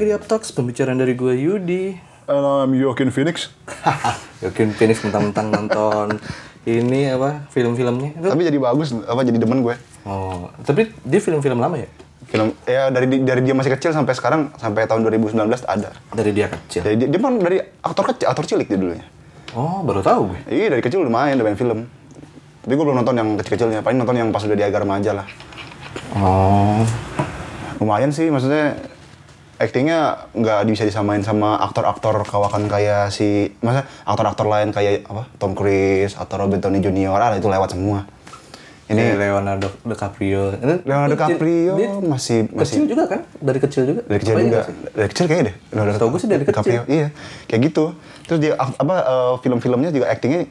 lagi di Uptalks, pembicaraan dari gue Yudi. Halo, I'm Joaquin Phoenix. Yakin Phoenix mentang-mentang nonton ini apa film-filmnya. Tapi jadi bagus, apa jadi demen gue. Oh, tapi dia film-film lama ya? Film ya dari dari dia masih kecil sampai sekarang sampai tahun 2019 ada. Dari dia kecil. Jadi dia, dia mah dari aktor kecil, aktor cilik dia dulunya. Oh, baru tahu gue. Iya dari kecil udah main, udah main film. Tapi gue belum nonton yang kecil-kecilnya, paling nonton yang pas udah di agak remaja lah. Oh, Lumayan sih, maksudnya aktingnya nggak bisa disamain sama aktor-aktor kawakan kayak si, masa aktor-aktor lain kayak apa Tom Cruise atau Robert Downey Jr. ah itu lewat semua. ini Ini Leonardo DiCaprio. Leonardo kecil- DiCaprio dia masih masih kecil juga kan? Dari kecil juga. dari kecil Apa iya juga dari kecil kayaknya deh Leonardo Setahu gue sih dari kecil. DiCaprio, iya kayak gitu terus dia apa eh, film-filmnya juga aktingnya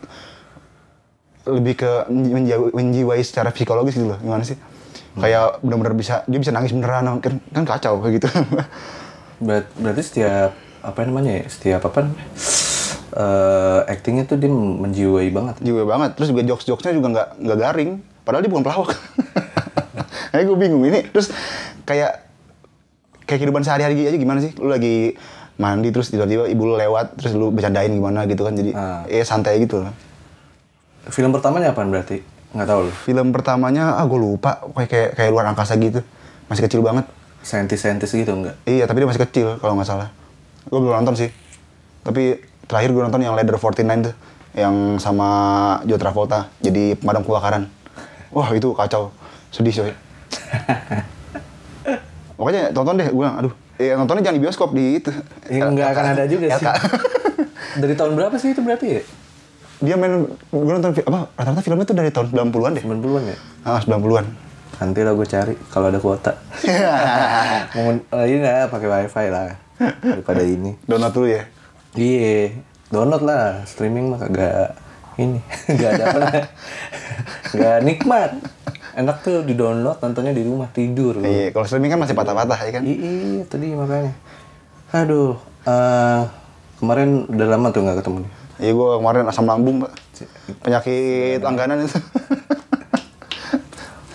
lebih ke menjiwai, secara psikologis gitu loh gimana sih. Kayak benar-benar bisa dia bisa nangis beneran kan kan kacau kayak gitu Berat- berarti setiap apa namanya ya? Setiap apa namanya? eh actingnya tuh dia menjiwai banget. jiwa banget terus juga jokes-jokesnya juga nggak nggak garing padahal dia bukan pelawak kayak gue bingung ini terus kayak kayak kehidupan sehari-hari aja gimana sih lu lagi mandi terus tiba-tiba ibu lu lewat terus lu bercandain gimana gitu kan jadi Ah. eh santai gitu Film pertamanya apaan berarti? Nggak tahu lu. film pertamanya ah gue lupa. Kayak kayak kayak luar angkasa gitu. Masih kecil banget. Saintis-saintis gitu enggak? iya tapi dia masih kecil kalau nggak salah. Gue belum nonton sih. Tapi terakhir gue nonton yang Leather 49 tuh yang sama Joe Travolta jadi pemadam kebakaran. Wah itu kacau. Sedih coy. Pokoknya tonton deh gue bilang aduh. Eh, nontonnya jangan di bioskop di itu. Ya nggak akan ada juga sih. Dari tahun berapa sih itu berarti ya? Dia main gue nonton apa rata-rata filmnya tuh dari tahun 90-an deh 90-an ya? ah 90-an Nanti lah gue cari kalau ada kuota. Mau eh, ini lah pakai wifi lah daripada ini. download dulu ya Iya, download lah. Streaming mah kagak ini, nggak ada apa nggak nikmat. Enak tuh di download nontonnya di rumah tidur. Iya, kalau streaming kan masih patah-patah ya kan. Iya, tadi makanya. Aduh, eh, kemarin udah lama tuh nggak ketemu nih. Iya, gue kemarin asam lambung, Pak. Penyakit langganan itu.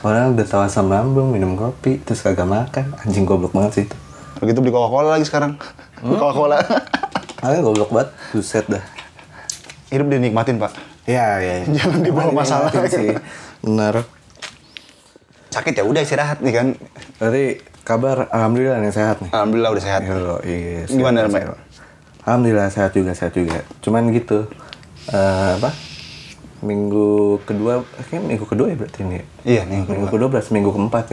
Orang udah tahu asam lambung, minum kopi, terus kagak makan. Anjing goblok banget sih itu. Begitu beli Coca-Cola lagi sekarang. Coca-Cola. Ah, goblok banget. Buset dah. Hidup dinikmatin, Pak. Ya, ya. Jangan dibawa masalah. sih. Benar. Sakit ya udah istirahat nih kan. Berarti kabar alhamdulillah nih sehat nih. Alhamdulillah udah sehat. Yo, iya. Gimana, Mbak? Alhamdulillah sehat juga, sehat juga. Cuman gitu. eh apa? Minggu kedua, kayak minggu kedua ya berarti ini. ya? Iya, minggu Minggu kedua berarti minggu keempat.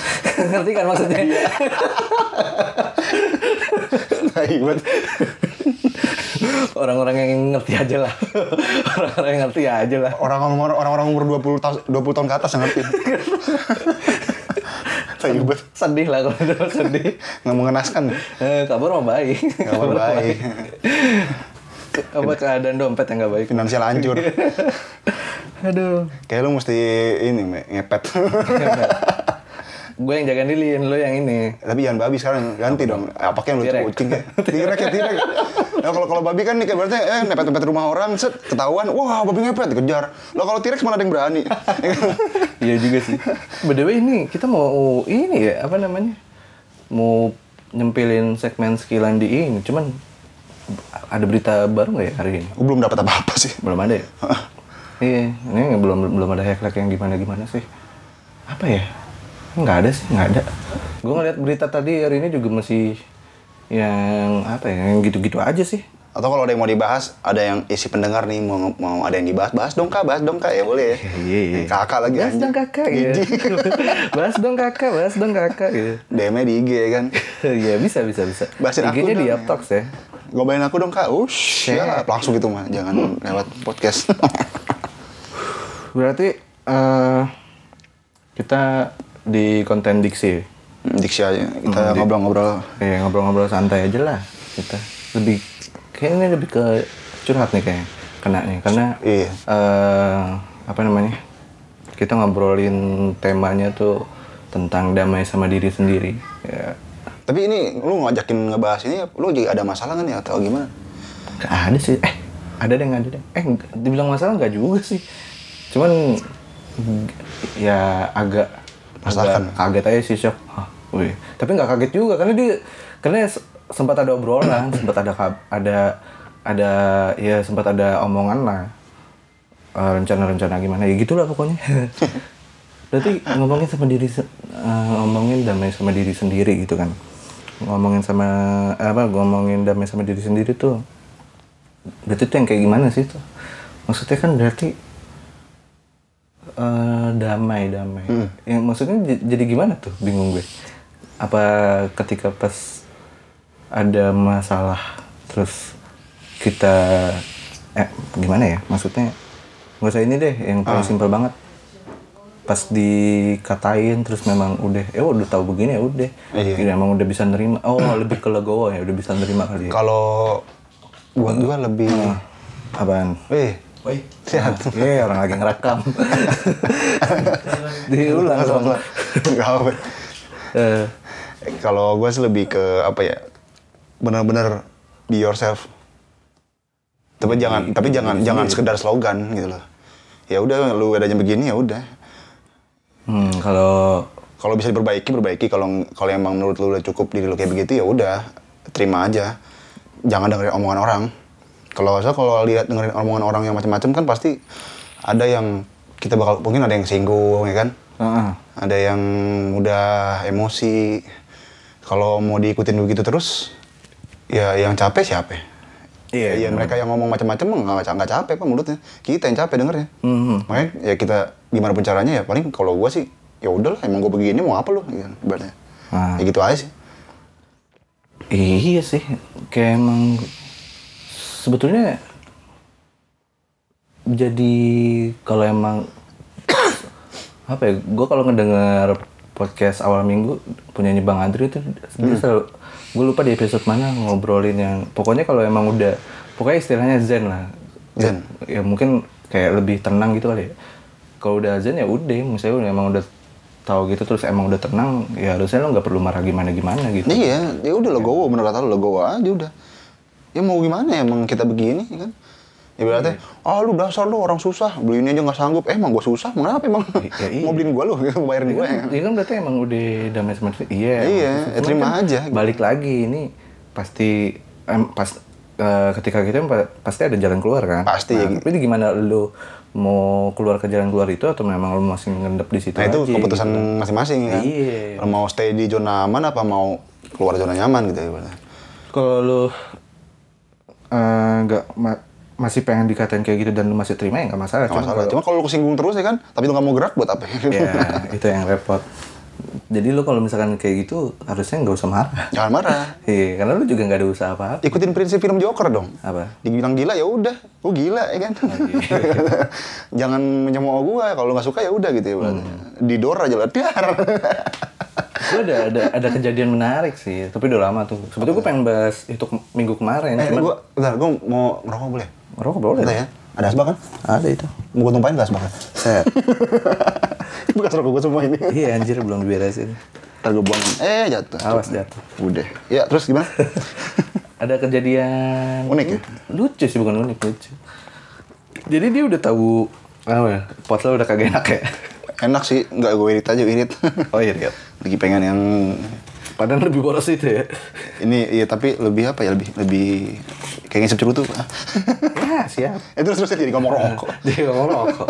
Ngerti kan maksudnya? Baik banget. Orang-orang yang ngerti aja lah. Orang-orang yang ngerti aja lah. Orang-orang orang-orang umur 20 tahun 20 tahun ke atas yang ngerti. Banget. Sedih lah kalau udah sedih. Nggak mengenaskan. Eh, kabar mah baik. Kabar baik. Apa keadaan dompet yang gak baik? Finansial hancur. Aduh. Kayak lu mesti ini, Me, ngepet. Gue yang jagain lilin, lo yang ini. Tapi jangan babi sekarang, ganti dong. Apa yang Tirek. kucing ya? Tirek ya, tirek. Nah, kalau kalau babi kan nih kayak berarti eh nepet-nepet rumah orang, set ketahuan, wah babi ngepet dikejar. Lo kalau tirek mana ada yang berani? Iya juga sih. By the way ini kita mau ini ya apa namanya? Mau nyempilin segmen sekilan di ini. Cuman ada berita baru nggak ya hari ini? Gue belum dapat apa-apa sih. Belum ada ya? iya, ini belum belum ada hack yang gimana gimana sih? Apa ya? Nggak ada sih, nggak ada. Gue ngeliat berita tadi hari ini juga masih yang apa ya? Yang gitu-gitu aja sih. Atau kalau ada yang mau dibahas, ada yang isi pendengar nih mau mau ada yang dibahas, bahas dong kak, bahas dong kak ya boleh ya. Iya, iya. Kakak lagi Bahas anjing. dong kakak gitu. bahas dong kakak, bahas dong kakak gitu. DM-nya di IG ya kan. Iya bisa bisa bisa. Bahasin aku IG-nya di. Uptalks ya. Gobain aku dong kak. Ush, ya langsung gitu mah, jangan lewat podcast. Berarti eh kita di konten diksi. Diksi aja, kita ngobrol-ngobrol. Ya ngobrol-ngobrol santai aja lah kita. Lebih kayaknya lebih ke curhat nih kayaknya kena nih karena Iya. eh apa namanya? Kita ngobrolin temanya tuh tentang damai sama diri sendiri. Ya, Tapi ini lu ngajakin ngebahas ini, lu juga ada masalah kan ya atau gimana? Gak ada sih. Eh, ada deh nggak ada deh. Eh, dibilang masalah nggak juga sih. Cuman ya agak Rasakan. agak kaget aja sih shock. Hah, wih. Tapi nggak kaget juga karena dia karena sempat ada obrolan sempat ada ada ada ya sempat ada omongan lah. Eh, rencana-rencana gimana ya gitulah pokoknya. Berarti ngomongin sama diri eh, ngomongin damai sama diri sendiri gitu kan? Ngomongin sama apa ngomongin damai sama diri sendiri tuh berarti tuh yang kayak gimana sih tuh? Maksudnya kan berarti eh, damai damai. Yang maksudnya jadi gimana tuh? Bingung gue apa ketika pas ada masalah terus kita eh gimana ya? Maksudnya nggak usah ini deh yang paling simpel banget. Pas dikatain terus memang udah eh udah tahu begini ya udah. Iya. Gini, emang udah bisa nerima oh lebih ke legowo ya udah bisa nerima kali ya. Kalau buat gua lebih apaan? Eh. Woi, sehat. Iya orang lagi ngerekam. Diulang Enggak apa. Kalau gua sih lebih ke apa ya? Benar-benar be yourself. Tapi jangan tapi jangan jangan sekedar slogan gitu loh. Ya udah lu adanya begini ya udah. hmm, kalau Kalau bisa diperbaiki perbaiki kalau kalau emang menurut lu udah cukup diri lu kayak begitu ya udah terima aja. Jangan dengerin omongan orang. Kalau saya kalau lihat dengerin omongan orang yang macam-macam kan pasti ada yang kita bakal mungkin ada yang singgung ya kan. Heeh. Ada yang udah emosi. Kalau mau diikutin begitu terus, ya yang capek siapa? Iya, ya, mereka yang ngomong macam-macam nggak nggak capek kok mulutnya. Kita yang capek dengernya. Mhm. Makanya ya kita gimana pun caranya ya paling kalau gua sih ya udahlah emang gua begini mau apa lu gitu, ibaratnya. Ah. Ya gitu aja sih. Iya sih, kayak emang sebetulnya jadi kalau emang apa ya, gue kalau ngedenger podcast awal minggu punyanya Bang Andri itu dia selalu gue lupa di episode mana ngobrolin yang pokoknya kalau emang udah pokoknya istilahnya zen lah Zen. ya mungkin kayak lebih tenang gitu kali ya kalau udah zen ya udah misalnya emang udah tahu gitu terus emang udah tenang ya harusnya lo nggak perlu marah gimana gimana gitu Iya, ya udah legowo bener kata lu legowo aja udah. Ya mau gimana ya emang kita begini ya kan. Ya berarti, ah lu dasar lu orang susah, beli ini aja nggak sanggup. Eh emang gua susah, kenapa emang? Ya, iya. mau beliin gua lu, mau bayarin Iya gua kan, ya. iya kan berarti emang udah damai sama. Iya. Iya, ya terima kan aja. Balik lagi ini pasti em, pas eh, ketika kita pa- pasti ada jalan keluar kan. Pasti. Nah, tapi gimana lu mau keluar ke jalan keluar itu atau memang lu masih ngendep di situ Nah itu aja, keputusan gitu. masing-masing kan. Iya. Kalau mau stay di zona aman apa mau keluar zona nyaman gitu ya. ibaratnya. Kalau lu eh, nggak ma- masih pengen dikatain kayak gitu dan lu masih terima ya nggak masalah. Cuma masalah. kalau- Cuma kalau lu kesinggung terus ya kan, tapi lu nggak mau gerak buat apa? ya itu yang repot. Jadi lu kalau misalkan kayak gitu harusnya nggak usah marah. Jangan marah. Iya, karena lu juga nggak ada usaha apa-apa. Ikutin prinsip film Joker dong. Apa? Dibilang gila ya udah, gua gila ya kan. Jangan mencemooh gua, kalau nggak suka ya udah gitu ya. ibaratnya. Didor aja lah, dar. Gue ada, ada ada kejadian menarik sih, tapi udah lama tuh. Sebetulnya gue pengen bahas itu minggu kemarin, eh, cuman gua, bentar, gua mau ngerokok boleh? Ngerokok boleh. Bentar ya. Ada asbak kan? Ada itu. Mau gua tumpahin nggak asbaknya? Set. Bekas rokok gua semua ini. iya anjir belum diberesin. Ntar gua buang. Eh jatuh. Awas jatuh. Udah. Ya terus gimana? Ada kejadian Unik ya? Lucu sih bukan unik, lucu. Jadi dia udah tahu apa ya? Pot lo udah kagak enak ya. Enak sih, nggak gue irit aja irit. Oh iya, Riat. Lagi pengen yang Padahal lebih boros itu ya. ini iya tapi lebih apa ya lebih lebih kayak ngisep cerutu. ya, siap. eh terus terus jadi ngomong rokok. Dia ngerokok.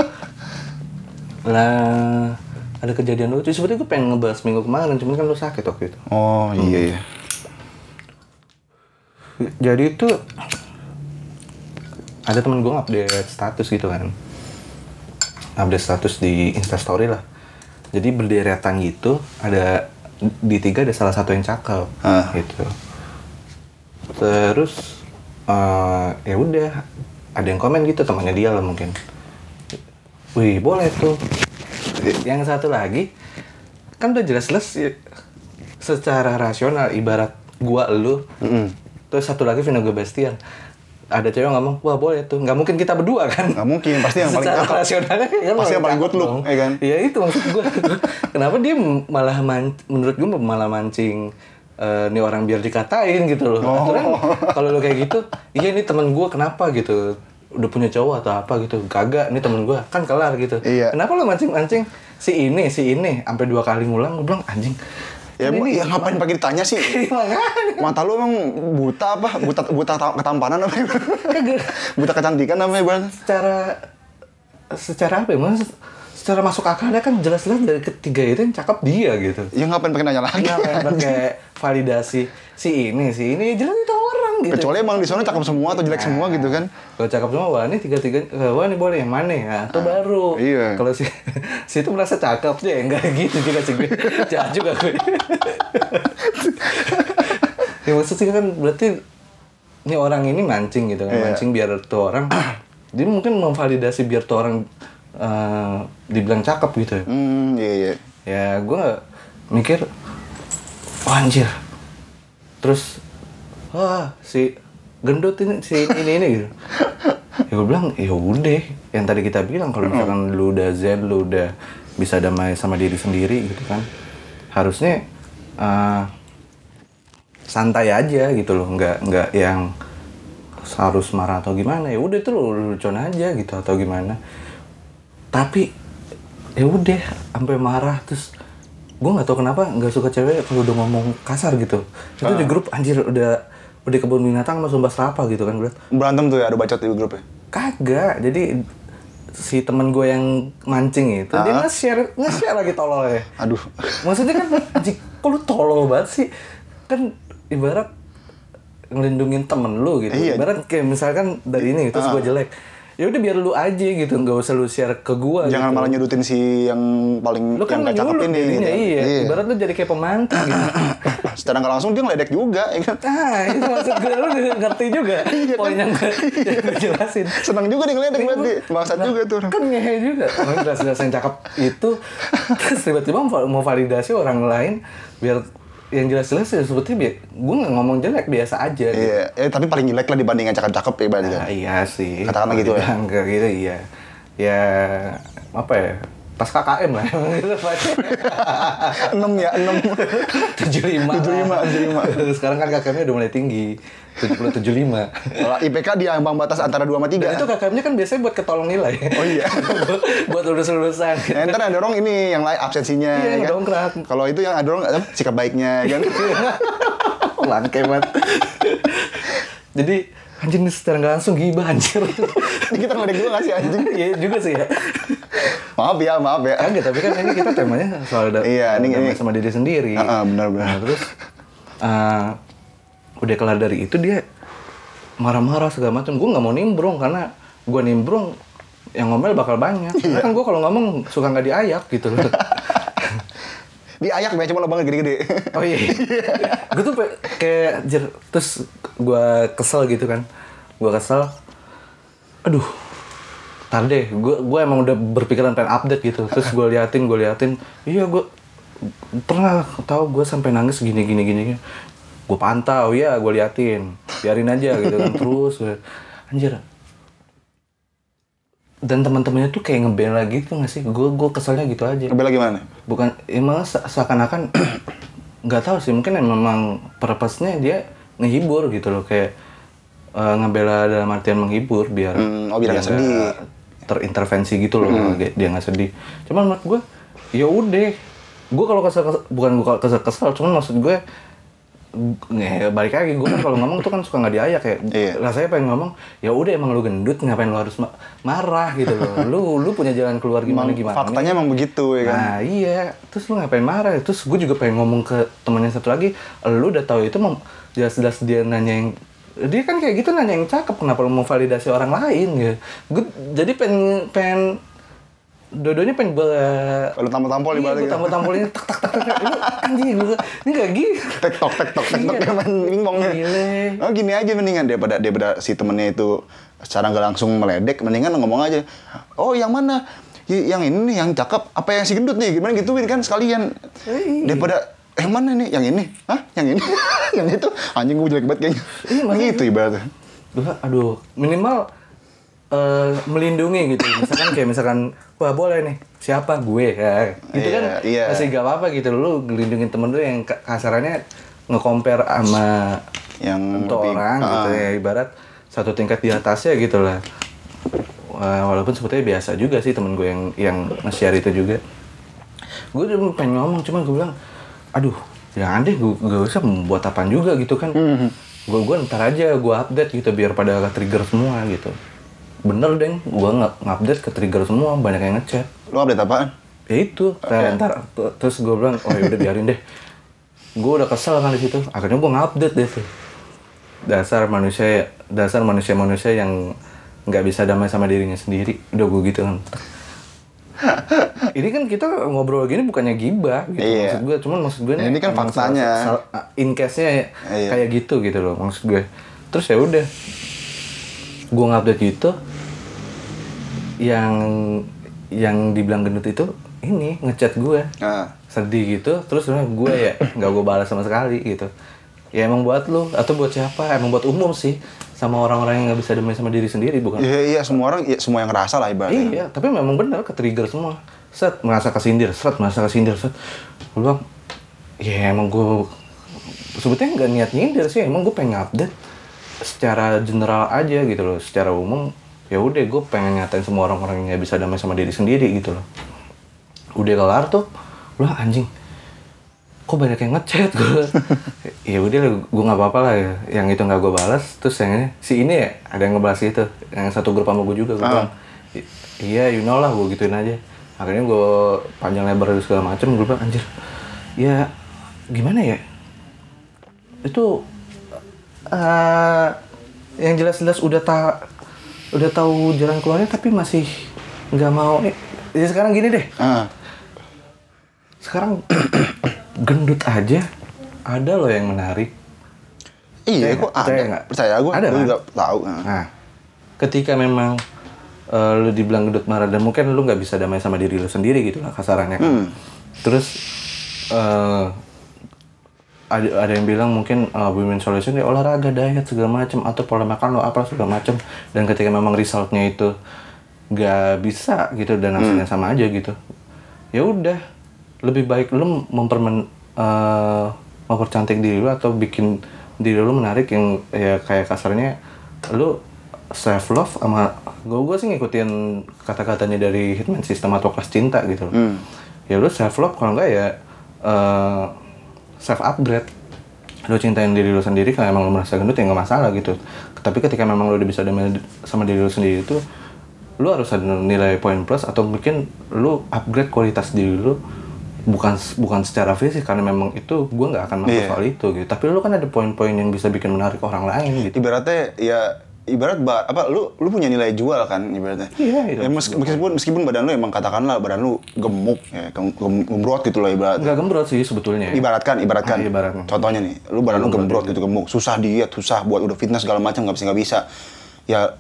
Lah, ada kejadian lucu. Sebetulnya gue pengen ngebahas minggu kemarin, cuman kan lu sakit waktu itu. Oh iya iya. Jadi itu ada temen gue update status gitu kan. Update status di Instastory lah. Jadi berderetan gitu, ada di tiga ada salah satu yang cakep Ah. gitu. Terus eh, ya udah ada yang komen gitu temannya dia lah mungkin. Wih boleh tuh. Yang satu lagi kan udah jelas-jelas ya, secara rasional ibarat gua lu Mm-mm. Terus satu lagi Vino Bastian. Ada cewek ngomong, wah boleh tuh. Nggak mungkin kita berdua kan? Nggak mungkin, pasti yang paling Secara cakep. rasionalnya kan Pasti yang paling good look, ya kan? Iya itu maksud gue. Kenapa dia malah man- menurut gue malah mancing eh, nih orang biar dikatain gitu loh. Oh. Aturan kalau lo kayak gitu, iya ini temen gue kenapa gitu udah punya cowok atau apa gitu kagak ini temen gue kan kelar gitu Iya. kenapa lo mancing mancing si ini si ini sampai dua kali ngulang gue bilang anjing Ya, ini- ya ngapain pakai ditanya sih? Makanya. Mata lu emang buta apa? Buta buta ta- ketampanan apa? Buta kecantikan namanya bukan? secara secara apa ya mas secara masuk akalnya kan jelas-jelas dari ketiga itu yang cakep dia gitu. Ya ngapain pakai nanya lagi? pengen pakai validasi si ini si ini jelas itu orang gitu. Kecuali emang di sana cakep semua atau jelek semua gitu kan? kalau cakep semua wah ini tiga tiga wah ini boleh yang mana ya? Itu baru? iya. kalau si si itu merasa cakep dia enggak gitu juga sih. Gue jahat juga gue. Ya maksudnya kan berarti ini orang ini mancing gitu kan? Iya. mancing biar tuh orang. Dia mungkin memvalidasi biar tuh orang eh, dibilang cakep gitu ya. Hmm, iya iya. ya gue mikir wah anjir. Terus wah si gendut ini si ini ini gitu. Ya gue bilang ya udah yang tadi kita bilang kalau misalkan lu udah zen lu udah bisa damai sama diri sendiri gitu kan. Harusnya eh, santai aja gitu loh nggak nggak yang harus marah atau gimana. Ya udah itu lu lucuan aja gitu atau gimana tapi ya udah sampai marah terus gue nggak tahu kenapa nggak suka cewek kalau udah ngomong kasar gitu. Itu di grup anjir udah udah kebun binatang sama sumba serapa gitu kan berat Berantem tuh ya ada bacot di grupnya. kagak jadi si temen gue yang mancing itu dia nge-share nge-share lagi tololnya Aduh. maksudnya kan kok lu tolol banget sih? Kan ibarat ngelindungin temen lu gitu. Iya. ibarat kayak misalkan dari ini terus gue jelek ya udah biar lu aja gitu nggak usah lu share ke gue Jangan malah nyudutin si yang paling lu kan yang cakep ini. gitu. iya. ibarat lu jadi kayak pemantau gitu Secara nggak langsung dia ngeledek juga, ya kan? ah itu maksud gue lu ngerti juga Iya poin yang gue jelasin Senang juga nih ngeledek berarti. Maksud juga tuh. kan ngehe juga orang jelas-jelas yang cakep itu terus tiba-tiba mau validasi orang lain biar yang jelas-jelas ya sebetulnya gue nggak ngomong jelek biasa aja gitu. Iya, eh, tapi paling jelek lah dibanding yang cakep-cakep ya berarti kan. Nah, iya sih Katakanlah gitu ya. Kayak gitu iya ya apa ya pas KKM lah gitu enam ya, enam. tujuh lima 75, 75. sekarang kan KKM-nya udah mulai tinggi tujuh puluh tujuh lima Kalau IPK dia ambang batas antara 2 sama 3. dan itu KKM-nya kan biasanya buat ketolong nilai Oh iya. buat lulus lulusan Ya, ntar ada orang ini yang lain absensinya Iya, ya kan. Kalau itu yang ada orang apa, sikap baiknya ya kan. Langke banget. Jadi anjing ini secara nggak langsung gibah anjir. Ini kita ngeledek juga gak sih anjing? Iya juga sih ya. Maaf ya, maaf ya. Kagak, tapi kan ini kita temanya soal da- Iya, ini- sama diri sendiri. Ah, ah, benar, benar. Nah, terus eh, udah kelar dari itu dia marah-marah segala macam. Gue nggak mau nimbrung karena gue nimbrung yang ngomel bakal banyak. Karena kan gue kalau ngomong suka nggak diayak gitu loh. Diayak ya cuma lubangnya gede-gede. Oh iya. gue tuh kayak jer terus gue kesel gitu kan. Gue kesel. Aduh. Tar deh, gue gue emang udah berpikiran pengen update gitu. Terus gue liatin, gue liatin. Iya gue pernah tahu gue sampai nangis gini gini gini. Gue pantau ya, gue liatin. Biarin aja gitu kan terus. Anjir. Dan teman-temannya tuh kayak ngebela gitu gak sih? Gue gue keselnya gitu aja Bela gimana? bukan emang se- seakan-akan nggak tahu sih mungkin memang purpose-nya dia ngehibur gitu loh kayak eh, ngebela dalam artian menghibur biar Hmm, oh, biar nggak sedih. Hmm. nggak terintervensi gitu loh dia dia nggak sedih cuman menurut gue ya udah gue kalau kesel, kesel bukan gue kesel kesel cuman maksud gue nge balik lagi gue kan kalau ngomong tuh kan suka nggak diayak kayak Iya. rasanya pengen ngomong ya udah emang lu gendut ngapain lu harus ma- marah gitu loh lu lu punya jalan keluar gimana Emang gimana faktanya emang begitu ya kan. Nah iya, terus lu ngapain marah? Terus gue juga pengen ngomong ke temennya satu lagi, lu udah tahu itu jelas-jelas dia nanya yang dia kan kayak gitu nanya yang cakep, kenapa lu mau validasi orang lain ya? Gue jadi pengen pengen dodonya pengen gue Kalau tampol-tampol iya, ibaratnya gue gitu. tampol-tampolin tak tak tak tak tak. Ini anjing gue ini gak gitu. Tektok, tektok, tektok Iya. dia main pingpongnya. Gile. Oh gini aja mendingan daripada daripada si temennya itu secara nggak langsung meledek, mendingan ngomong aja. Oh yang mana? Yang ini nih, yang cakep. Apa yang si gendut nih? Gimana gituin kan sekalian. Iya. Daripada yang mana nih? Yang ini? Hah? Yang ini? yang itu? Anjing gue jelek banget kayaknya. Iya, gitu ibaratnya. Aduh, minimal eh, melindungi gitu. Misalkan kayak misalkan, wah boleh nih, siapa gue ya. Gitu kan Iya, iya. masih gak apa-apa gitu. Lu ngelindungin temen lu yang ka- kasarannya nge-compare sama Yang untuk lebih- orang gitu Ah. ya. Ibarat satu tingkat di atasnya gitu lah. Walaupun sebetulnya biasa juga sih temen gue yang yang nge-share itu juga. Gue udah pengen ngomong, cuman gue bilang, aduh, jangan deh gue gak usah membuat apaan juga gitu kan gue gue ntar aja gue update gitu biar pada trigger semua gitu bener deh gue nggak update ke trigger semua banyak yang ngechat. Lu update apaan? ya itu ntar, ntar terus gue bilang oh yaudah biarin deh. Gue udah kesel kan di situ. Akhirnya gue ngupdate deh tuh. Dasar manusia dasar manusia manusia yang nggak bisa damai sama dirinya sendiri. Udah gue gitu kan. Ini kan kita ngobrol gini bukannya gibah gitu Iya. maksud gue cuman maksud gue Ini kan faktanya. in case nya Iya. kayak gitu gitu loh maksud gue terus ya udah gue ngupdate gitu yang yang dibilang gendut itu ini ngechat gue. Nah, sedih gitu terus sebenarnya gue ya nggak gue balas sama sekali gitu. Ya emang buat lu atau buat siapa? Emang buat umum sih sama orang-orang yang nggak bisa damai sama diri sendiri bukan? Iya iya semua orang ya, semua yang ngerasa lah ibaratnya. iya tapi memang benar ke trigger semua. Set merasa kesindir set merasa kesindir set. Gue bilang ya emang gue sebetulnya nggak niat nyindir sih emang gue pengen update secara general aja gitu loh secara umum ya udah gue pengen nyatain semua orang-orang yang nggak bisa damai sama diri sendiri gitu loh udah kelar tuh lah anjing kok banyak yang ngechat gue ya udah gue nggak apa-apa lah ya. yang itu nggak gue balas terus yang ini si ini ya ada yang ngebahas itu yang satu grup sama gue juga gue Ah. bilang "I- iya you know lah gue gituin aja akhirnya gue panjang lebar segala macem gue bilang anjir ya gimana ya itu eh yang jelas-jelas udah tak udah tahu jalan keluarnya tapi masih nggak mau eh, ya sekarang gini deh Ah, sekarang gendut aja ada loh yang menarik iya nggak? Percaya ada. nggak? Percaya gue, Ada, gue kan? juga tahu. Nah. nah ketika memang eh, lu dibilang gendut marah dan mungkin lu nggak bisa damai sama diri lu sendiri gitu lah kasarannya kan. Hmm. terus eh, ada ada yang bilang mungkin eh, women solution ya olahraga diet segala macam atau pola makan lo apa segala macam dan ketika memang resultnya itu nggak bisa gitu dan hasilnya sama aja gitu ya udah. Lebih baik lu mempermen eh, mempercantik diri lu atau bikin diri lu menarik yang ya kayak kasarnya lu self love sama gue gue sih ngikutin kata-katanya dari Hitman System atau kelas cinta gitu Hmm. ya lu self love kalau enggak ya eh, self upgrade. Lu cintain diri lu sendiri kalau emang lu merasa gendut ya nggak masalah gitu. Tapi ketika memang lu udah bisa damai sama diri lu sendiri itu lu harus ada nilai poin plus atau mungkin lu upgrade kualitas diri lu bukan bukan secara fisik karena memang itu gua nggak akan masuk Iya. soal itu gitu. Tapi lu kan ada poin-poin yang bisa bikin menarik orang lain gitu. Ibaratnya ya ibarat ba- apa lu lu punya nilai jual kan ibaratnya. Iya, itu. Ya, mes- meskipun meskipun badan lu emang katakanlah badan lu gemuk ya, gem, gem- gembrot gitu loh ibarat. nggak gembrot sih sebetulnya Ibaratkan, ibaratkan. Ah, ibaratkan. Contohnya nih, lu badan lu gembrot gitu gemuk, susah diet, susah buat udah fitness segala macam nggak bisa nggak bisa. Ya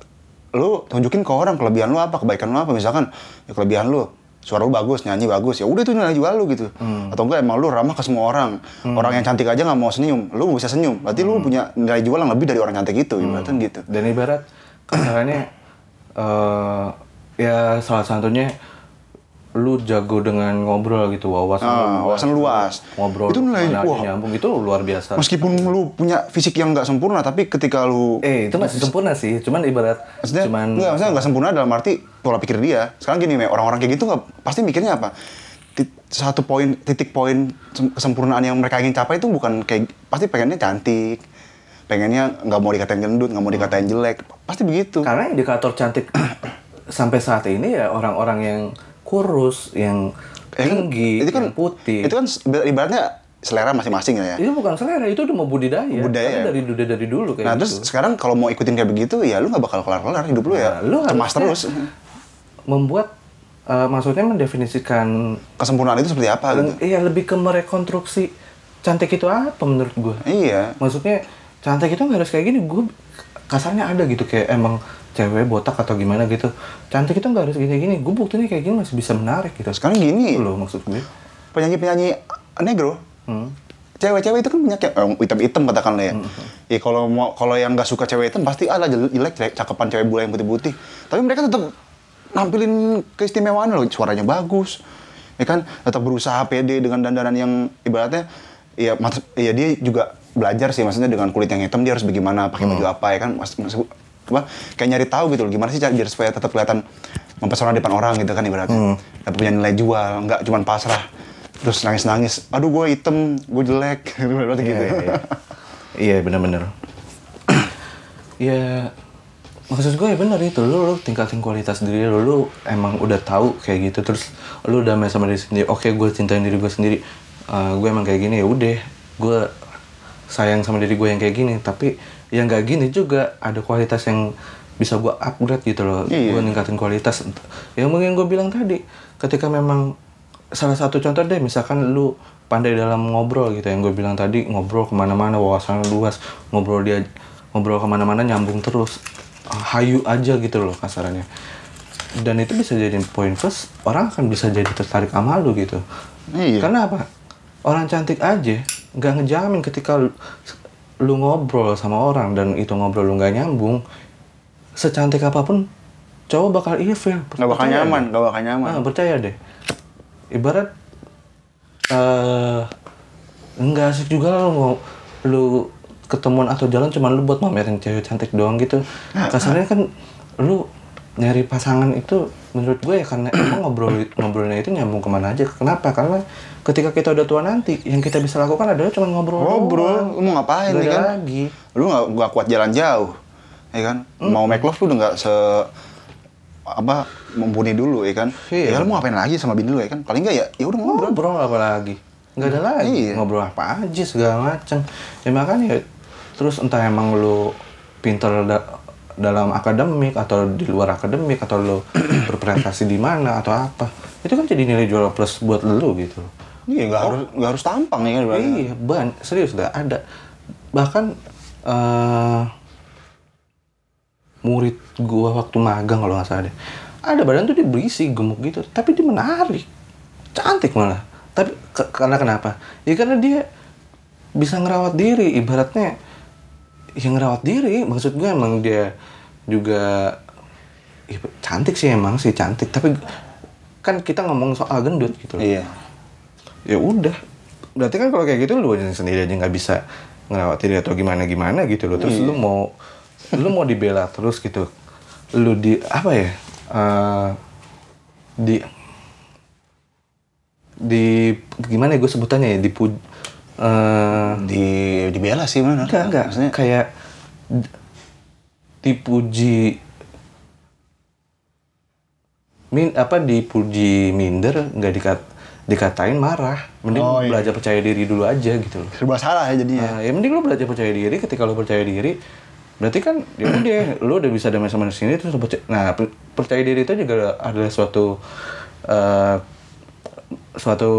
lu tunjukin ke orang kelebihan lu apa, kebaikan lu apa misalkan ya kelebihan lu suara lu bagus, nyanyi bagus, ya udah itu nilai jual lu gitu. Hmm. Atau enggak emang lu ramah ke semua orang. Orang yang cantik aja nggak mau senyum, lu bisa senyum. Berarti Hmm. lu punya nilai jual yang lebih dari orang cantik itu, ibaratnya gitu. dan ibarat kasarannya eh ya salah satunya lu jago dengan ngobrol gitu wawasan Ah, lu wawasan luas. ngobrol Itu nilai- wah. nyambung itu luar biasa Meskipun lu punya fisik yang nggak sempurna, tapi ketika lu eh itu masih sempurna sih cuman ibarat Maksudnya, cuman enggak, maksudnya nggak sempurna dalam arti pola pikir dia. Sekarang gini, orang-orang kayak gitu nggak pasti mikirnya apa? Satu poin, titik poin sem- kesempurnaan yang mereka ingin capai itu bukan kayak pasti pengennya cantik, pengennya nggak mau dikatain gendut, nggak mau dikatain jelek, pasti begitu. karena indikator cantik sampai saat ini ya orang-orang yang kurus yang Ya kan, tinggi itu kan yang putih Itu kan ibar- ibaratnya selera masing-masing ya. itu bukan selera itu udah mau budidaya Budaya, Karena ya. dari dari dari dulu kayak Nah gitu. terus sekarang kalau mau ikutin kayak begitu, ya lu nggak bakal kelar-kelar hidup lu ya. Nah, lu cemas harusnya terus. membuat eh, maksudnya mendefinisikan Kesempurnaan itu seperti apa gitu? Iya lebih ke merekonstruksi cantik itu apa menurut gue. Iya. Maksudnya cantik itu nggak harus kayak gini. Gue kasarnya ada gitu kayak emang cewek botak atau gimana gitu. Cantik itu nggak harus kayak gini. Gue buktinya kayak gini masih bisa menarik gitu. Sekarang gini, loh maksud gue. penyanyi-penyanyi negro, Hmm. cewek-cewek itu kan punya kayak eh, hitam-hitam katakanlah ya. Hmm. Ya kalau mau kalau yang nggak suka cewek hitam pasti ada jelek, jelek cewek- cakepan cewek bule yang putih-putih. Tapi mereka tetap nampilin keistimewaan loh, suaranya bagus. Ya kan, tetap berusaha pede dengan dandanan yang ibaratnya ya mas, ya dia juga belajar sih maksudnya dengan kulit yang hitam dia harus bagaimana, pakai baju apa ya kan mas, mas- apa kayak nyari tahu gitu loh gimana sih cara biar supaya tetap kelihatan mempesona di depan orang gitu kan ibaratnya. Tapi punya nilai jual, nggak cuma pasrah terus nangis-nangis aduh gue hitam gue jelek berarti gitu Iya, ya iya. Iya bener-bener. ya maksud gue ya bener itu lu, lu tingkatin kualitas diri lu, lu emang udah tahu kayak gitu terus lu udah main sama diri sendiri. Oke gue cintain diri gue sendiri. Eh, gue emang kayak gini ya udah gue sayang sama diri gue yang kayak gini tapi yang nggak gini juga. Ada kualitas yang bisa gue upgrade gitu loh. Iya. gue ningkatin kualitas. Yang mungkin gue bilang tadi ketika memang salah satu contoh deh misalkan lu pandai dalam ngobrol gitu. Yang gue bilang tadi ngobrol ke mana-mana wawasan lu luas. Ngobrol dia ngobrol ke mana-mana nyambung terus. Hayu aja gitu loh kasarannya. Dan itu bisa jadi poin plus orang akan bisa jadi tertarik sama lu gitu. Iya. karena apa? Orang cantik aja nggak ngejamin ketika lu, lu ngobrol sama orang dan itu ngobrol lu nggak nyambung secantik apa pun cowok bakal ilfil nggak bakal nyaman nggak bakal nyaman Ah, percaya deh. Ibarat eh enggak asik juga mau lu ketemuan atau jalan cuma lu buat mamerin cewek cantik doang gitu. Kasarnya kan lu nyari pasangan itu menurut gue ya karena emang ngobrol ngobrolnya itu nyambung ke mana aja. Kenapa? Karena ketika kita udah tua nanti yang kita bisa lakukan adalah cuma ngobrol. ngobrol. Doang. lu mau ngapain nih ada kan? lagi. lu nggak nggak kuat jalan jauh ya kan? Mau make love lu udah nggak se apa mumpuni dulu ya kan? Iya. ya lu mau ngapain lagi sama bini lu ya kan? Paling nggak ya ya udah ngobrol. Ngobrol apa lagi nggak ada lagi. Iya. ngobrol apa aja segala macam ya makanya terus entah emang lu pinter da- dalam akademik atau di luar akademik atau lu berprestasi di mana atau apa. Itu kan jadi nilai jual plus buat lu gitu iya nggak harus nggak harus tampang ya kan iya ban serius dah ada. Bahkan eh murid gua waktu magang kalau nggak salah deh ada badan tuh dia berisi gemuk gitu tapi dia menarik. Cantik malah. Tapi ke- karena kenapa? Ya karena dia bisa ngerawat diri ibaratnya yang ngerawat diri. Maksud gue emang dia juga ya, cantik sih emang sih cantik. Tapi kan kita ngomong soal gendut gitu loh. Iya ya udah. Berarti kan kalau kayak gitu lu sendiri aja nggak bisa ngerawat diri atau gimana gimana gitu loh. Terus lu mau lu mau dibela terus gitu. Lu di apa ya eh, di di gimana ya gue sebutannya ya dipu eh di dibela sih mana enggak enggak. Maksudnya kayak dipuji min apa dipuji minder nggak dikat dikatain marah. Mending Oh, iya. belajar percaya diri dulu aja gitu loh. Serba salah ya jadinya. Nah, ya mending lu belajar percaya diri. Ketika lu percaya diri berarti kan ya udah lu udah bisa damai sama di sini terus percaya, nah per- percaya diri itu juga adalah suatu eh, suatu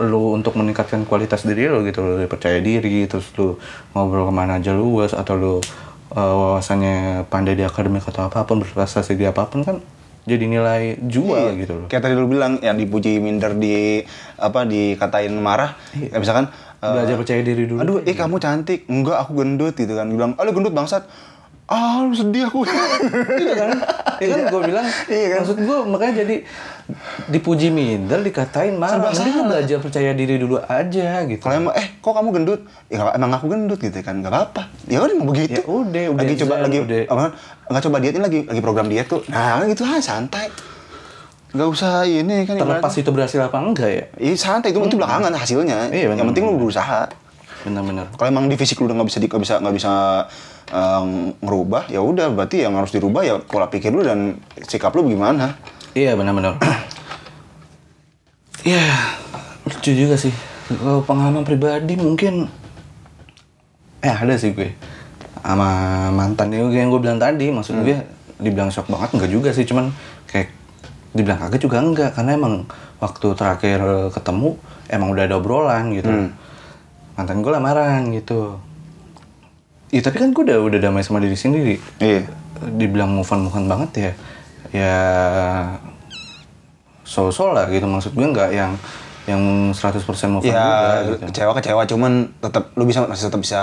lu untuk meningkatkan kualitas diri lu gitu lu percaya diri terus lu ngobrol ke mana aja luas atau lu eh, wawasannya pandai di akademik atau apa pun berprestasi di apa pun kan jadi nilai jual Iya. gitu loh Kayak tadi lu bilang yang dipuji minder di apa dikatain marah, ya misalkan Iya. Belajar percaya diri dulu Aduh, eh kamu cantik. Enggak, aku gendut gitu kan. Bilang, "Ah, lu gendut bangsat." Ah, lu sedih aku. Iya kan? Ya kan gue bilang, Iya kan? maksud gue makanya jadi dipuji minder, dikatain marah. Mending lu belajar percaya diri dulu aja gitu. Kalau emang eh kok kamu gendut? Ya nggak- emang aku gendut gitu kan. Enggak apa-apa. Ya udah emang begitu. Ya udah, udah lagi coba lagi udah. apa? Enggak coba dietin lagi, lagi program diet tuh. Nah, gitu aja santai. Enggak usah ini kan Terlepas itu berhasil apa enggak ya? Iya santai itu itu belakangan hasilnya. Iya. Yang penting lu berusaha. Benar-benar. Kalau emang di fisik lu udah nggak bisa di- nggak bisa nggak bisa eh, ngerubah, ya udah berarti yang harus dirubah ya pola pikir lu dan sikap lu bagaimana. Iya benar-benar. Iya, lucu juga sih. Kalau pengalaman pribadi mungkin, eh ada sih gue sama mantan itu yang gue bilang tadi. Maksud gue dibilang shock banget enggak juga sih, cuman kayak dibilang kaget juga enggak karena emang waktu terakhir ketemu emang udah ada obrolan gitu. Mantan gue lamaran gitu. Iya tapi kan gue udah udah damai sama diri sendiri Iya. dibilang move on move on banget ya ya so-so lah gitu maksud gue nggak yang yang 100% move on juga Ya gitu. kecewa kecewa cuman tetap lu bisa masih tetap bisa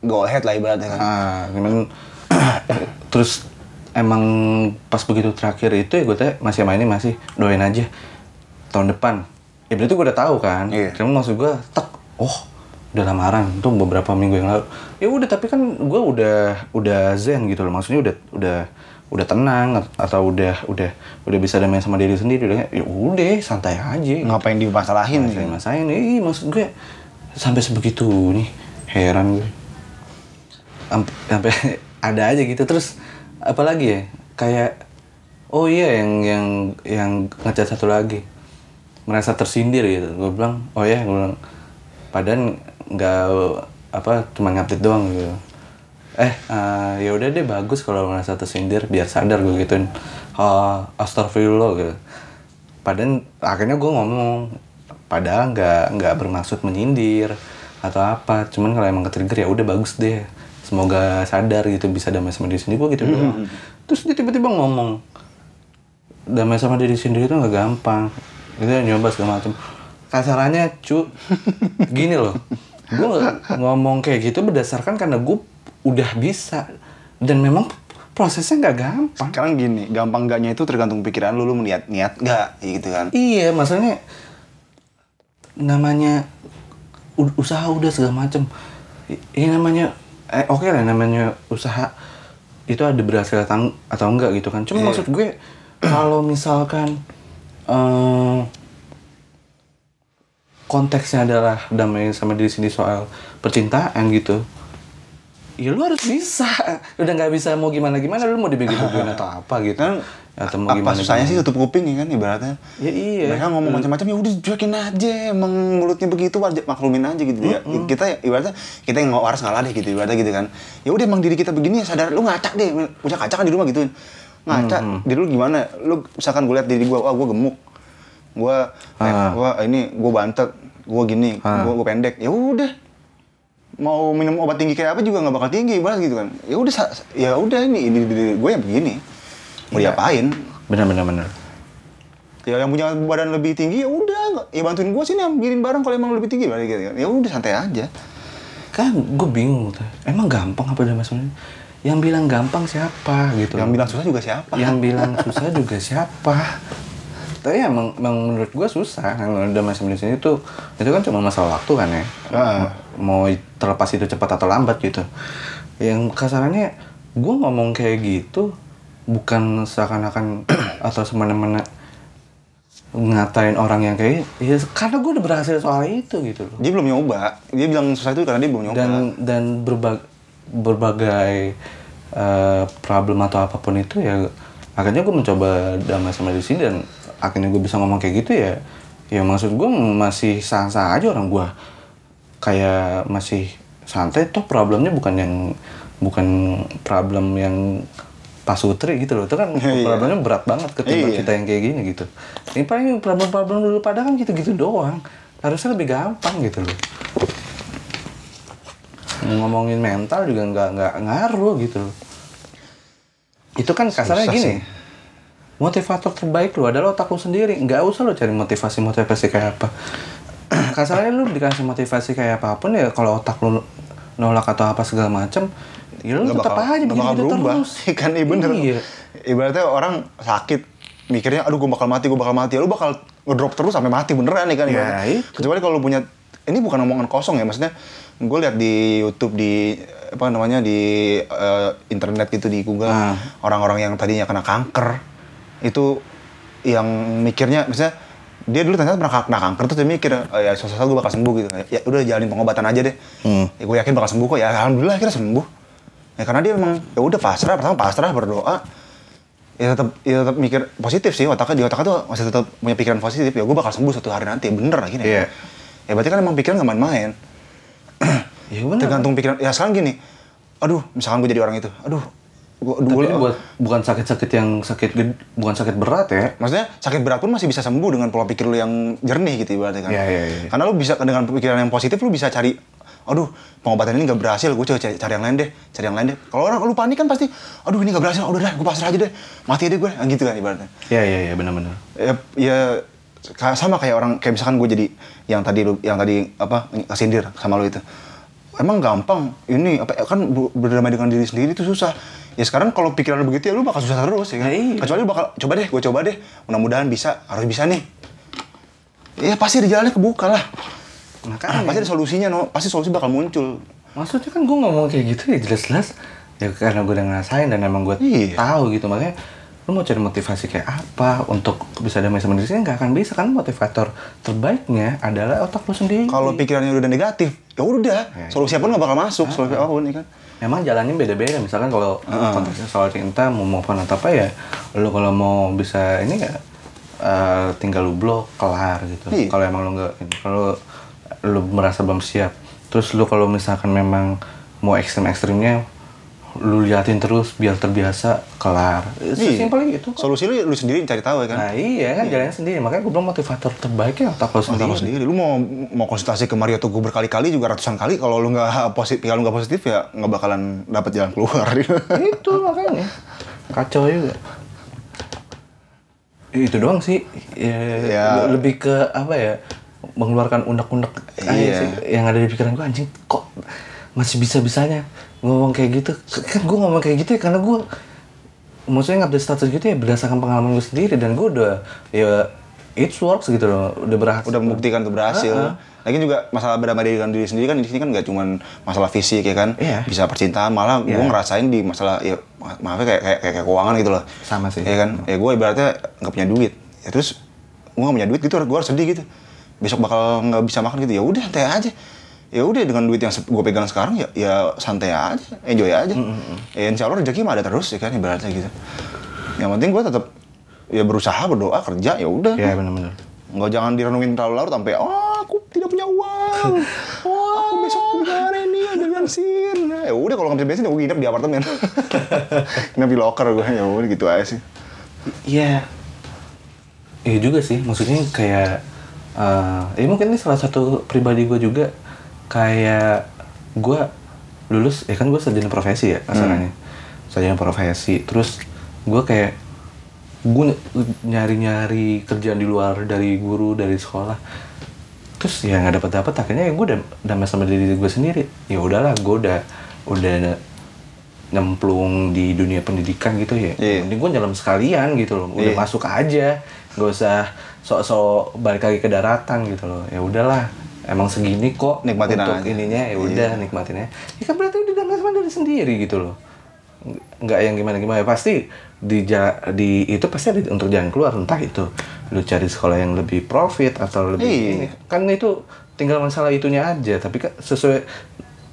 go ahead lah ibaratnya kan. Ah, cuman terus emang pas begitu terakhir itu ya gue teh masih sama ini masih doain aja tahun depan. Ya berarti gue udah tahu kan. Iya. Cuma maksud gue tek, oh udah lamaran itu beberapa minggu yang lalu. Ya udah tapi kan gue udah udah zen gitu loh. Maksudnya udah udah udah tenang atau udah udah udah bisa damai sama diri sendiri. Udah ya udah santai aja Ngapain dimasalahin? Masain masain ih maksud gue sampai sebegitu nih heran gue Amp- sampai ada aja gitu. Terus apalagi ya? Kayak oh iya yang yang yang ngecat satu lagi. Merasa tersindir gitu. Gue bilang oh ya gue bilang padahal nggak apa cuma ngupdate doang gitu. Eh eh, ya udah deh bagus kalau merasa tersindir biar sadar gue gituin. Oh, astagfirullah gitu. Padahal akhirnya gue ngomong padahal nggak nggak bermaksud menyindir atau apa. Cuman kalau emang ketrigger ya udah bagus deh. Semoga sadar gitu bisa damai sama diri sendiri gue gitu doang. Terus dia tiba-tiba ngomong damai sama diri sendiri itu nggak gampang. Itu nyoba segala macam. Kasarannya cu gini loh gue ngomong kayak gitu berdasarkan karena gue udah bisa dan memang prosesnya nggak gampang Sekarang gini, gampang enggaknya itu tergantung pikiran lu, lu niat niat enggak gitu kan. Iya, maksudnya namanya usaha udah segala macem. Ini namanya eh oke lah namanya usaha itu ada berhasil atau, enggak gitu kan. Cuma maksud gue kalau misalkan eh, konteksnya adalah damai sama diri sendiri soal percintaan gitu. Ya lu harus bisa. Udah nggak bisa mau gimana gimana lu mau dibagi-bagiin atau apa gitu. Kan atau mau apa gimana susahnya sih tutup kuping ya kan ibaratnya. Ya iya. Mereka ngomong macam-macam ya udah cuekin aja, emang mulutnya begitu wajar maklumin aja gitu ya. Kita ibaratnya kita yang waras ngalah deh gitu ibaratnya gitu kan. Ya udah emang diri kita begini ya sadar lu ngacak deh, punya kaca kan di rumah gituin. Ngaca, diri lu gimana? Lu misalkan gue lihat diri gua, wah gua gemuk. Gua eh, Ah. gua ini gua bantet, gua gini, gua, gua pendek. Ya udah, mau minum obat tinggi kayak apa juga nggak bakal tinggi ibarat gitu kan. Ya udah ya udah ini ini diri gue yang begini. Mau Iya. diapain? Benar benar benar. ya yang punya badan lebih tinggi ya udah ya bantuin gue sini ambilin barang kalau emang lebih tinggi balik gitu kan. Ya udah santai aja. Kan gue bingung tuh emang gampang apa udah maksudnya yang bilang gampang siapa gitu. Yang bilang susah juga siapa? Yang bilang susah juga siapa tapi emang, emang menurut gue susah. Yang udah masih di sini tuh itu kan cuma masalah waktu kan ya. Ah. mau terlepas itu cepat atau lambat gitu. Yang kasarannya gue ngomong kayak gitu bukan seakan-akan atau semena-mena ngatain orang yang kayak ya karena gue udah berhasil soal itu gitu loh. Dia belum nyoba. Dia bilang susah itu karena dia belum nyoba. Dan dan berbag, berbagai eh, problem atau apa pun itu ya akhirnya gue mencoba damai sama diri sini dan akhirnya gue bisa ngomong kayak gitu ya ya maksud gue masih sah-sah aja orang gue kayak masih santai toh problemnya bukan yang bukan problem yang pasutri gitu loh itu kan Iya. problemnya berat banget ketimbang Iya. kita yang kayak gini gitu ini paling problem-problem dulu pada kan gitu-gitu doang harusnya lebih gampang gitu loh ngomongin mental juga nggak nggak ngaruh gitu loh. Itu kan kasarnya Susah gini. sih. Motivator terbaik lu adalah otak lu sendiri. Nggak usah lo cari motivasi-motivasi kayak apa. kasarnya lu dikasih motivasi kayak apa pun ya kalau otak lu nolak atau apa segala macem ya lu tetap bakal- aja berubah terus. kan iya bener Iya. ibaratnya orang sakit mikirnya aduh gue bakal mati gue bakal mati lu bakal ngedrop terus sampai mati beneran nih kan Ya, itu. kecuali kalau lu punya ini bukan omongan kosong ya maksudnya gue lihat di YouTube di apa namanya di eh, internet gitu di Google Ah. orang-orang yang tadinya kena kanker itu yang mikirnya misalnya dia dulu ternyata pernah kena kanker terus dia mikir "Oh, ya suatu saat gue bakal sembuh gitu. Ya udah jalanin pengobatan aja deh. Hmm. ya gue yakin bakal sembuh kok. Ya alhamdulillah akhirnya sembuh. Ya karena dia memang ya udah pasrah. Pertama pasrah berdoa. Ya tetap ya tetap mikir positif sih otaknya di otaknya tuh masih tetap punya pikiran positif. Ya gue bakal sembuh suatu hari nanti. Bener lagi nih. Iya. ya berarti kan emang pikiran nggak main-main. Ya bener. tergantung pikiran ya sekarang gini. Aduh misalkan gue jadi orang itu. Aduh gue Tapi ini buat bukan sakit-sakit yang sakit bukan sakit berat ya. maksudnya sakit berat pun masih bisa sembuh dengan pola pikir lu yang jernih gitu ibaratnya kan Iya, iya, iya. karena lu bisa dengan pikiran yang positif lu bisa cari aduh pengobatan ini nggak berhasil gue coba cari, cari yang lain deh cari yang lain deh kalau orang lu panik kan pasti aduh ini nggak berhasil udah deh gue pasrah aja deh mati deh gue gitu kan ibaratnya Iya iya iya benar-benar. ya, ya sama kayak orang kayak misalkan gue jadi yang tadi lu yang tadi apa kesindir sama lu itu emang gampang. Ini apa kan berdamai dengan diri sendiri itu susah. Ya sekarang kalau pikiran lu begitu ya lu bakal susah terus ya kan? Ya, iya. kecuali lu bakal coba deh gue coba deh. Mudah-mudahan bisa harus bisa nih. Ya pasti di jalannya kebuka lah. Makanya. pasti ada solusinya no. Pasti solusi bakal muncul. Maksudnya kan gue ngomong kayak gitu ya jelas-jelas. Ya karena gue udah ngerasain dan emang gue Iya. tahu gitu makanya lu mau cari motivasi kayak apa untuk bisa damai sama diri sendiri nggak akan bisa kan motivator terbaiknya adalah otak lu sendiri Kalau pikirannya udah negatif, ya udah, Ya, solusi apa pun nggak bakal masuk, solusi apa pun ya kan. Emang jalannya beda-beda. Misalkan kalau Heeh. konteksnya soal cinta, mau move on atau apa ya, lu kalau mau bisa ini ya eh, tinggal lu blok, kelar gitu. Iya. Kalau emang lu nggak, kalau lu merasa belum siap, terus lu kalau misalkan memang mau ekstrim-ekstrimnya, lu liatin terus biar terbiasa, kelar. Sesimpel itu. kok. Solusi lu lu sendiri cari tahu ya kan. Nah iya kan jalannya sendiri. Makanya gue bilang motivator terbaiknya otak lu Otak sendiri. lu sendiri. Lu mau mau konsultasi ke Mario Teguh berkali-kali juga ratusan kali. Kalau lu nggak positif, kalau nggak positif ya nggak bakalan dapat jalan keluar. itu makanya kacau juga itu doang sih ya, Ya. le- lebih ke apa ya mengeluarkan unek-unek Iya. sih yang ada di pikiran gue anjing kok masih bisa bisanya ngomong kayak gitu kan gue ngomong kayak gitu ya karena gue maksudnya ngupdate status gitu ya berdasarkan pengalaman gue sendiri dan gue udah ya it works gitu loh udah berhasil Udah membuktikan tuh berhasil. Lagi juga masalah berdamai dengan diri sendiri kan di sini kan nggak cuman masalah fisik ya kan. Iya. Bisa percintaan malah gue Iya. ngerasain di masalah ya ma- maafnya kayak kayak, kayak, kayak keuangan gitu loh. Sama sih. Ya kan. Ya gue ibaratnya nggak punya duit. Ya terus gue nggak punya duit gitu gue harus sedih gitu. Besok bakal nggak bisa makan gitu. Ya udah santai aja. Ya udah dengan duit yang gue pegang sekarang ya ya santai aja, enjoy aja. Ya insya Allah rezeki mah ada terus ya kan ibaratnya gitu. Yang penting gue tetap ya berusaha berdoa kerja ya udah ya benar-benar Nggak jangan direnungin terlalu larut sampai oh aku tidak punya uang. Oh, aku besok gimana ini ada bensin. Nah, ya udah kalau nggak bisa bensin ya gue nginep di apartemen. nginep di locker gue ya udah gitu aja sih. Iya. Iya juga sih, maksudnya kayak eh ya mungkin ini salah satu pribadi gue juga kayak gue lulus ya kan gue sarjana profesi ya kasarannya sarjana profesi. Terus gue kayak gue nyari-nyari kerjaan di luar dari guru dari sekolah. Terus ya nggak dapat dapat akhirnya ya gue udah damai sama diri gue sendiri. Ya udahlah gue udah udah nyemplung di dunia pendidikan gitu ya. Iya. mending gue nyelam sekalian gitu loh. Udah Iya. masuk aja. Nggak usah sok-sok balik lagi ke daratan gitu loh. Ya udahlah emang segini kok Nikmatin untuk aja. ininya ya udah nikmatinnya. Ya kan berarti udah damai sama diri sendiri gitu loh. Nggak yang gimana gimana. Pasti di di itu pasti ada untuk jalan keluar entah itu lu cari sekolah yang lebih profit atau lebih Iya. ini. Kan itu tinggal masalah itunya aja tapi kan sesuai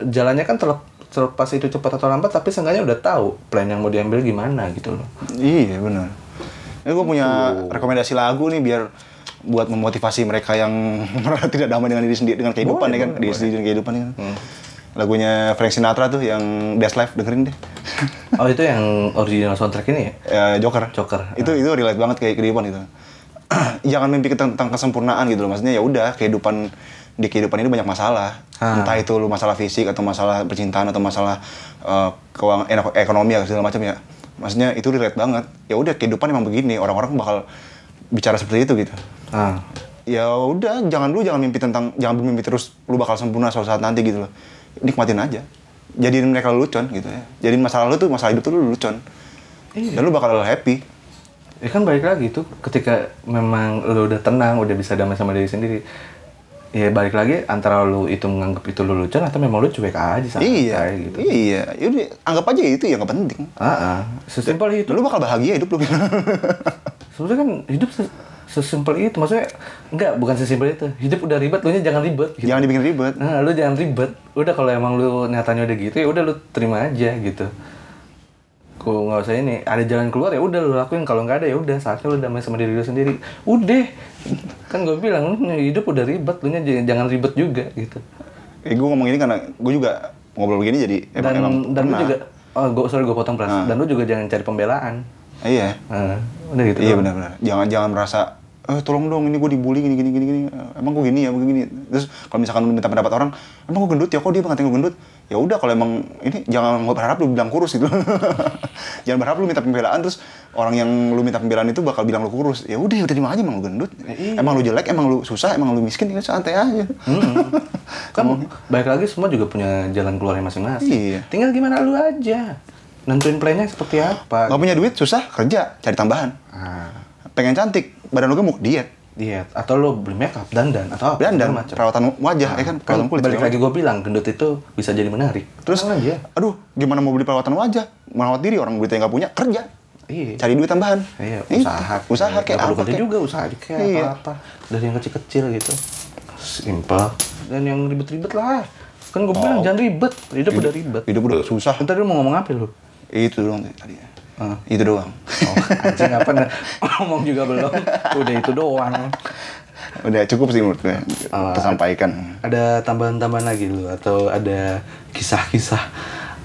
jalannya kan terlep, terlepas itu cepat atau lambat tapi seenggaknya udah tahu plan yang mau diambil gimana gitu loh. Iya benar. Ini gue punya rekomendasi lagu nih biar buat memotivasi mereka yang merasa tidak damai dengan diri sendiri dengan kehidupan Boleh, ya kan, boleh, diri boleh. sendiri dengan kehidupan ya kan. Lagunya Frank Sinatra tuh yang That's Life dengerin deh. oh itu yang original soundtrack ini ya ya, Joker. Joker. Itu itu relate banget kayak kehidupan itu. Jangan mimpi tentang kesempurnaan gitu loh. Maksudnya ya udah kehidupan di kehidupan ini banyak masalah. Ah. Entah itu lu masalah fisik atau masalah percintaan atau masalah eh, keuangan eh, ekonomi atau segala macam ya. Maksudnya itu relate banget. Ya udah kehidupan emang begini. Orang-orang bakal bicara seperti itu gitu. Ah Ya udah jangan lu jangan mimpi tentang jangan bermimpi terus lu bakal sempurna suatu saat nanti gitu loh. Nikmatin aja. Jadiin mereka lelucon gitu ya. Jadiin masalah lu tuh masalah hidup tuh lu lelucon. Iya. Dan lu bakal happy. Ya kan balik lagi tuh ketika memang lu udah tenang, udah bisa damai sama diri sendiri. Ya balik lagi antara lu itu menganggap itu lu lucu atau memang lu cuek aja sama iya, gitu. iya. Yaudah, anggap aja itu ya nggak penting. Ah, ah. sesimpel itu. Lu bakal bahagia hidup lu. Sebenarnya kan hidup sesimpel itu. Maksudnya enggak, bukan sesimpel itu. Hidup udah ribet, lu nya jangan ribet. Gitu. Jangan dibikin ribet. Nah, lu jangan ribet. Udah kalau emang lu nyatanya udah gitu ya udah lu terima aja gitu. Kok nggak usah ini, ada jalan keluar ya udah lu lakuin kalau nggak ada ya udah saatnya lu damai sama diri lu sendiri. Udah. Kan gue bilang hidup udah ribet, lu jangan ribet juga gitu. Eh, gue ngomong ini karena gue juga ngobrol begini jadi emang Dan emang dan lu juga oh gua sorry gue potong pras. Ah. Dan lu juga jangan cari pembelaan. Iya. Nah, udah gitu. iya benar-benar. Jangan jangan merasa eh tolong dong ini gue dibully gini gini gini gini. Emang gue gini ya, gue gini. Terus kalau misalkan lu minta pendapat orang, emang gue gendut ya kok dia ngatain gue gendut? Ya udah kalau emang ini jangan berharap lu bilang kurus gitu. jangan berharap lu minta pembelaan terus orang yang lu minta pembelaan itu bakal bilang lu kurus. Ya udah udah terima aja emang lu gendut. iya. Emang lu jelek, emang lu susah, emang lu miskin, ya santai aja. Hmm. kan baik lagi semua juga punya jalan keluarnya masing-masing. Iya. Tinggal gimana lu aja. Nentuin plannya seperti apa. Nggak punya duit susah kerja cari tambahan. Ah. Pengen cantik badan lu gemuk diet. Iya, atau lo beli makeup, dandan, atau apa? Dan dan segala macam. perawatan wajah, ya kan, perawatan kulit. balik lagi gue bilang, gendut itu bisa jadi menarik. Terus, Tenang aja. aduh, gimana mau beli perawatan wajah? Merawat diri orang duitnya nggak punya, kerja. Iya. Cari duit tambahan. Iya, usaha. Usaha kayak perlu apa kerja kayak. juga, usaha kayak Iya. apa-apa. Dari yang kecil-kecil gitu. Simpel. Dan yang ribet-ribet lah. Kan gue bilang jangan ribet. Hidup udah ribet. Hidup udah susah. Ntar lu mau ngomong apa lu? Itu doang tadi. Ah. Itu doang. Oh, anjing apa? Ngomong juga belum. Udah itu doang. Udah cukup sih menurut gue. Ah. Tersampaikan. Ada tambahan-tambahan lagi lu atau ada kisah-kisah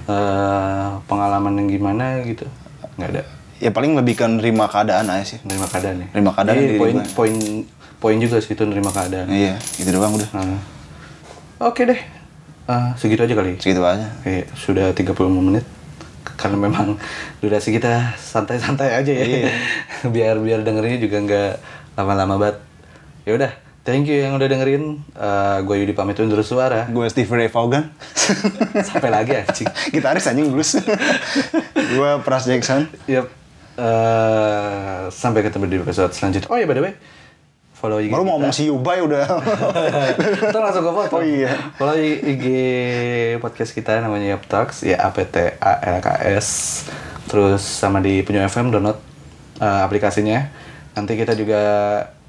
eh, pengalaman yang gimana gitu? Nggak ada. Ya paling lebih kan nerima keadaan aja sih. Nerima keadaan ya. Nerima keadaan Iya, diri poin poin poin juga sih itu nerima keadaan. Iya, itu doang udah. Nah. Oke deh. Eh, segitu aja kali. Segitu aja. Oke, sudah 35 menit. Karena memang durasi kita santai-santai aja ya. Iya. biar biar dengerinnya juga nggak lama-lama banget. Ya udah, thank you yang udah dengerin. Eh, gue Yudi pamit undur suara. Gue Steve Ray Vaughan. Sampai lagi anjing. Gitaris anjing blues. gue Pras Jackson. Yap. Eh, sampai ketemu di episode selanjutnya. Oh ya by the way, follow IG Baru mau ngomong si Ubay udah. Kita langsung ke foto. Oh iya. Follow IG podcast kita namanya Yap Talks, ya A P T A L K S. Terus sama di Punyo FM download uh, aplikasinya. Nanti kita juga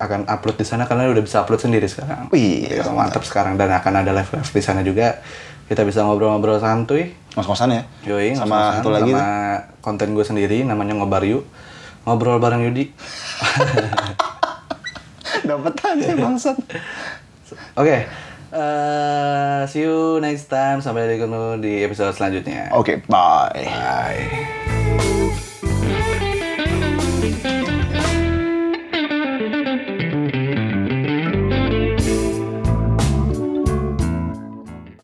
akan upload di sana karena udah bisa upload sendiri sekarang. Wih, Ya, mantap sekarang dan akan ada live live di sana juga. Kita bisa ngobrol-ngobrol santuy. Ngos-ngosan ya. Yoi, Sama satu lagi sama konten gue sendiri namanya ngobar yuk. Ngobrol bareng Yudi. Dapat aja bangsat. Oke. eh, see you next time. Sampai ketemu di episode selanjutnya. Oke, bye. Bye.